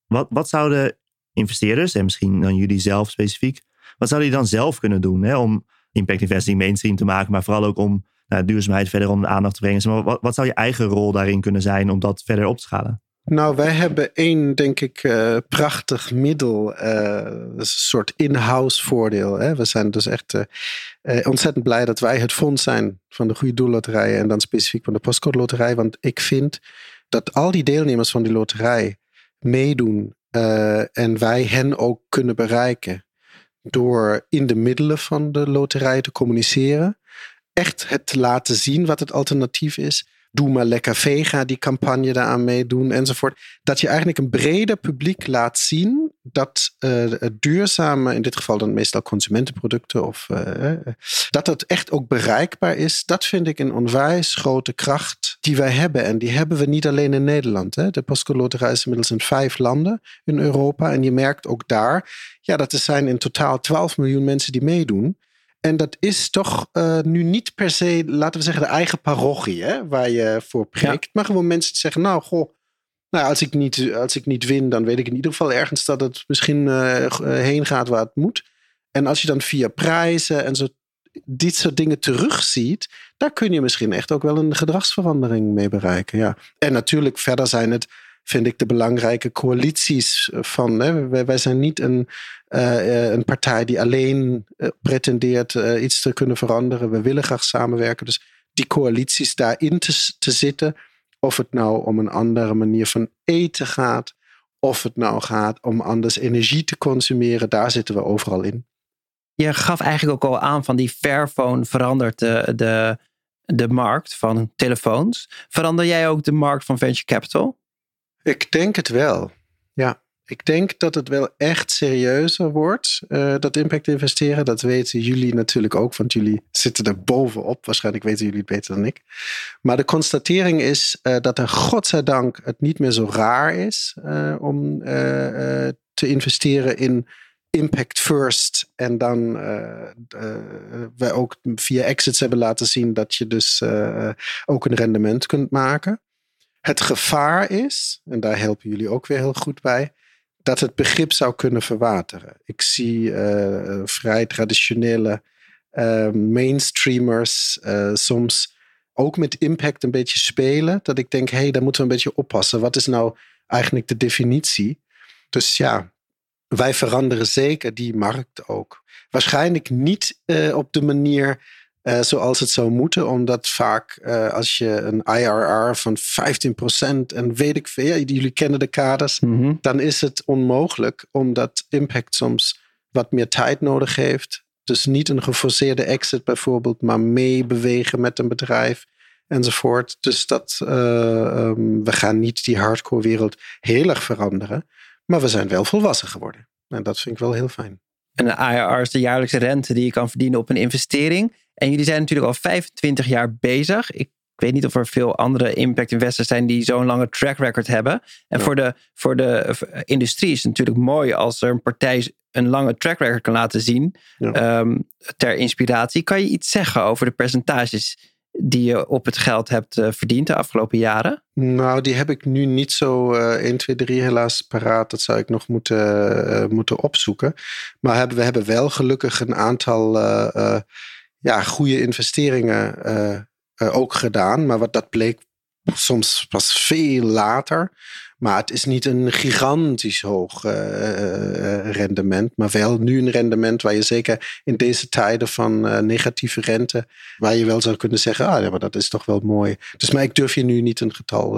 wat, wat zouden investeerders, en misschien dan jullie zelf specifiek, wat zouden die dan zelf kunnen doen hè, om impact investing mainstream te maken, maar vooral ook om nou, duurzaamheid verder onder de aandacht te brengen? Maar wat, wat zou je eigen rol daarin kunnen zijn om dat verder op te schalen? Nou, wij hebben één, denk ik, uh, prachtig middel. Uh, een soort in-house voordeel. Hè? We zijn dus echt uh, ontzettend blij dat wij het fonds zijn van de Goede Doelloterij en dan specifiek van de Postcode Loterij. Want ik vind dat al die deelnemers van die loterij meedoen en wij hen ook kunnen bereiken door in de middelen van de loterij te communiceren. Echt het te laten zien wat het alternatief is Doe maar lekker vega, die campagne daaraan meedoen enzovoort. Dat je eigenlijk een breder publiek laat zien dat uh, duurzame, in dit geval dan meestal consumentenproducten, of uh, dat het echt ook bereikbaar is. Dat vind ik een onwijs grote kracht die wij hebben. En die hebben we niet alleen in Nederland. Hè. De Postcode is inmiddels in vijf landen in Europa. En je merkt ook daar ja, dat er zijn in totaal 12 miljoen mensen die meedoen. En dat is toch uh, nu niet per se, laten we zeggen, de eigen parochie hè, waar je voor prikt. Maar gewoon mensen die zeggen, nou goh, nou, als, ik niet, als ik niet win, dan weet ik in ieder geval ergens dat het misschien uh, heen gaat waar het moet. En als je dan via prijzen en zo dit soort dingen terugziet, daar kun je misschien echt ook wel een gedragsverandering mee bereiken. Ja. En natuurlijk, verder zijn het vind ik de belangrijke coalities van. Hè. Wij, wij, zijn niet een, uh, een partij die alleen uh, pretendeert uh, iets te kunnen veranderen. We willen graag samenwerken. Dus die coalities daarin te, te zitten. Of het nou om een andere manier van eten gaat. Of het nou gaat om anders energie te consumeren. Daar zitten we overal in. Je gaf eigenlijk ook al aan van die Fairphone verandert de, de, de markt van telefoons. Verander jij ook de markt van venture capital? Ik denk het wel. Ja, Ik denk dat het wel echt serieuzer wordt, uh, dat impact investeren. Dat weten jullie natuurlijk ook, want jullie zitten er bovenop. Waarschijnlijk weten jullie het beter dan ik. Maar de constatering is uh, dat er godzijdank het niet meer zo raar is uh, om te investeren in impact first. En dan wij ook via exits hebben laten zien dat je dus ook een rendement kunt maken. Het gevaar is, en daar helpen jullie ook weer heel goed bij, dat het begrip zou kunnen verwateren. Ik zie uh, vrij traditionele uh, mainstreamers soms ook met impact een beetje spelen. Dat ik denk, hé, hey, daar moeten we een beetje oppassen. Wat is nou eigenlijk de definitie? Dus ja, wij veranderen zeker die markt ook. Waarschijnlijk niet op de manier uh, zoals het zou moeten. Omdat vaak uh, als je een IRR van 15% en weet ik veel, jullie kennen de kaders, mm -hmm. dan is het onmogelijk omdat impact soms wat meer tijd nodig heeft. Dus niet een geforceerde exit bijvoorbeeld, maar meebewegen met een bedrijf enzovoort. Dus dat, uh, um, we gaan niet die hardcore wereld heel erg veranderen, maar we zijn wel volwassen geworden. En dat vind ik wel heel fijn. En de IRR is de jaarlijkse rente die je kan verdienen op een investering. En jullie zijn natuurlijk al 25 jaar bezig. Ik weet niet of er veel andere impact investors zijn die zo'n lange track record hebben. En voor, de, voor de industrie is het natuurlijk mooi als er een partij een lange track record kan laten zien. Ehm, ter inspiratie. Kan je iets zeggen over de percentages die je op het geld hebt uh, verdiend de afgelopen jaren? Nou, die heb ik nu niet zo uh, 1, 2, 3 helaas paraat. Dat zou ik nog moeten, uh, moeten opzoeken. Maar hebben, we hebben wel gelukkig een aantal ja, goede investeringen ook gedaan. Maar wat dat bleek soms pas veel later. Maar het is niet een gigantisch hoog uh, rendement. Maar wel nu een rendement waar je zeker in deze tijden van negatieve rente. Waar je wel zou kunnen zeggen, ah ja, maar dat is toch wel mooi. Dus maar ik durf je nu niet een getal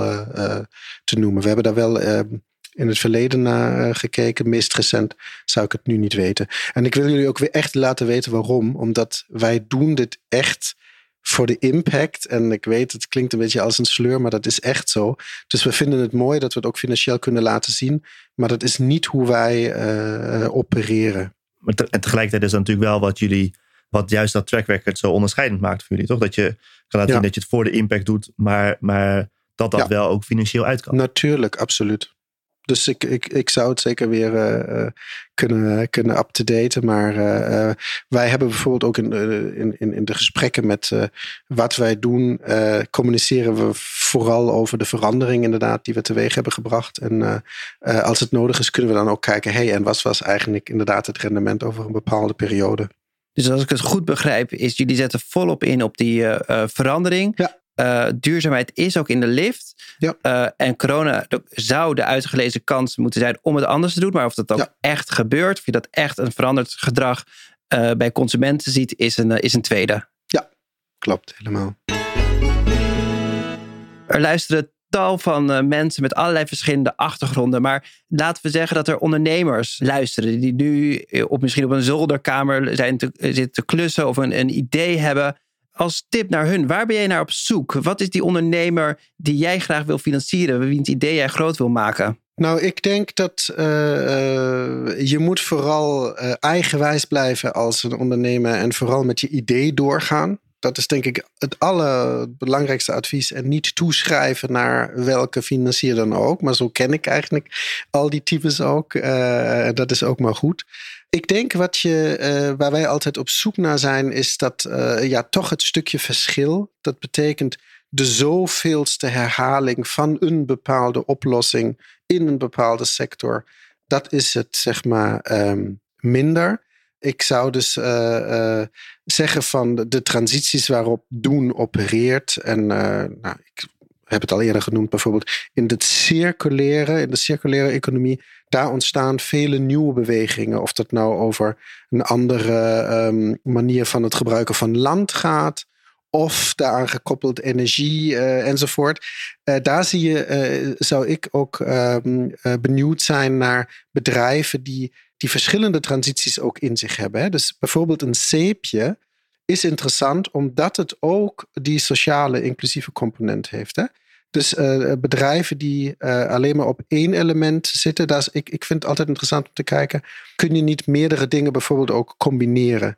te noemen. We hebben daar wel ehm, in het verleden naar gekeken. Meest recent zou ik het nu niet weten. En ik wil jullie ook weer echt laten weten waarom. Omdat wij doen dit echt voor de impact. En ik weet, het klinkt een beetje als een sleur, maar dat is echt zo. Dus we vinden het mooi dat we het ook financieel kunnen laten zien. Maar dat is niet hoe wij uh, opereren. Maar te, en tegelijkertijd is dat natuurlijk wel wat jullie, wat juist dat track record zo onderscheidend maakt voor jullie, toch? Dat je kan laten zien dat je het voor de impact doet, maar, maar dat dat wel ook financieel uit kan. Natuurlijk, absoluut. Dus ik, ik, ik zou het zeker weer uh, kunnen, kunnen up-to-daten. Maar uh, wij hebben bijvoorbeeld ook in, in, in de gesprekken met wat wij doen, communiceren we vooral over de verandering inderdaad die we teweeg hebben gebracht. En als het nodig is, kunnen we dan ook kijken, hey, en wat was eigenlijk inderdaad het rendement over een bepaalde periode? Dus als ik het goed begrijp, is jullie zetten volop in op die verandering. Ja. Uh, duurzaamheid is ook in de lift. Ja. Uh, en corona zou de uitgelezen kans moeten zijn om het anders te doen. Maar of dat ook ja. echt gebeurt, of je dat echt een veranderd gedrag uh, bij consumenten ziet, is een, is een tweede. Ja, klopt helemaal. Er luisteren tal van mensen met allerlei verschillende achtergronden. Maar laten we zeggen dat er ondernemers luisteren die nu op, misschien op een zolderkamer zijn te, zitten te klussen of een, een idee hebben als tip naar hun, waar ben jij naar op zoek? Wat is die ondernemer die jij graag wil financieren, wiens idee jij groot wil maken? Nou, ik denk dat uh, je moet vooral uh, eigenwijs blijven als een ondernemer en vooral met je idee doorgaan. Dat is denk ik het allerbelangrijkste advies. En niet toeschrijven naar welke financier dan ook. Maar zo ken ik eigenlijk al die types ook. dat is ook maar goed. Ik denk wat je, uh, waar wij altijd op zoek naar zijn, is dat uh, ja, toch het stukje verschil. Dat betekent de zoveelste herhaling van een bepaalde oplossing in een bepaalde sector. Dat is het, zeg maar, um, minder. Ik zou dus uh, zeggen van de transities waarop doen opereert. En nou, ik heb het al eerder genoemd, bijvoorbeeld in het circulaire, in de circulaire economie, daar ontstaan vele nieuwe bewegingen. Of dat nou over een andere um, manier van het gebruiken van land gaat, of daaraan gekoppeld energie enzovoort. Daar zie je, zou ik ook um, benieuwd zijn naar bedrijven die die verschillende transities ook in zich hebben. Hè? Dus bijvoorbeeld een zeepje is interessant omdat het ook die sociale inclusieve component heeft. Hè? Dus uh, bedrijven die uh, alleen maar op één element zitten, daar is, ik, ik vind het altijd interessant om te kijken. Kun je niet meerdere dingen bijvoorbeeld ook combineren?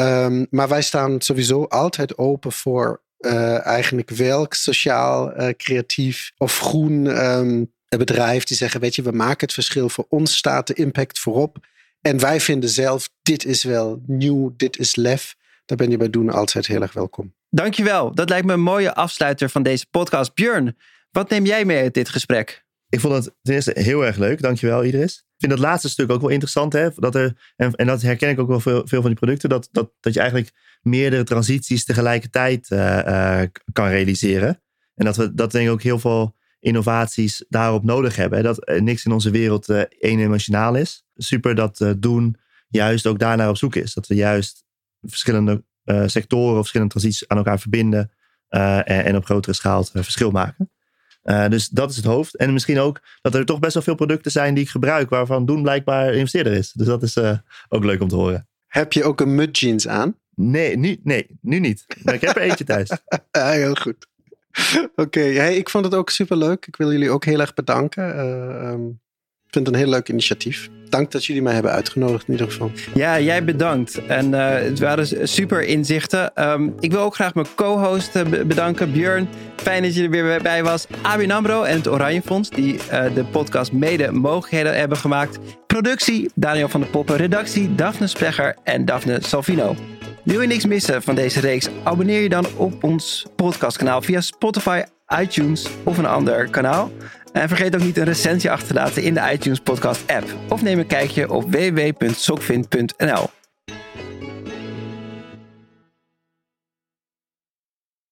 Um, maar wij staan sowieso altijd open voor uh, eigenlijk welk sociaal, creatief of groen um, bedrijf die zeggen: Weet je, we maken het verschil. Voor ons staat de impact voorop. En wij vinden zelf: dit is wel nieuw, dit is lef. Daar ben je bij doen altijd heel erg welkom. Dankjewel. Dat lijkt me een mooie afsluiter van deze podcast. Björn, wat neem jij mee uit dit gesprek? Ik vond het ten eerste heel erg leuk. Dankjewel, Idris. Ik vind dat laatste stuk ook wel interessant. Hè? Dat er, en, en dat herken ik ook wel veel, veel van die producten. Dat, dat, dat je eigenlijk meerdere transities tegelijkertijd uh, uh, kan realiseren. En dat we dat denk ik ook heel veel innovaties daarop nodig hebben. Dat niks in onze wereld uh, eendimensionaal is. Super dat doen juist ook daarnaar op zoek is. Dat we juist verschillende uh, sectoren of verschillende transities aan elkaar verbinden en, en, op grotere schaal het verschil maken. Dus dat is het hoofd. En misschien ook dat er toch best wel veel producten zijn die ik gebruik, waarvan Doen blijkbaar investeerder is. Dus dat is ook leuk om te horen. Heb je ook een mud jeans aan? Nee, nu, nee, nu niet. Maar ik heb er eentje thuis. ja, heel goed. Oké, ik vond het ook super leuk. Ik wil jullie ook heel erg bedanken. Um, vind het een heel leuk initiatief. Dank dat jullie mij hebben uitgenodigd in ieder geval. Ja, jij bedankt. En uh, het waren super inzichten. Um, ik wil ook graag mijn co-host bedanken, Björn. Fijn dat je er weer bij was. ABN AMRO en het Oranje Fonds, die de podcast mede mogelijkheden hebben gemaakt. Productie, Daniel van der Poppen. Redactie, Daphne Splegger en Daphne Salvino. Wil je niks missen van deze reeks? Abonneer je dan op ons podcastkanaal via Spotify, iTunes of een ander kanaal. En vergeet ook niet een recensie achter te laten in de iTunes Podcast app. Of neem een kijkje op www.sokvin.nl.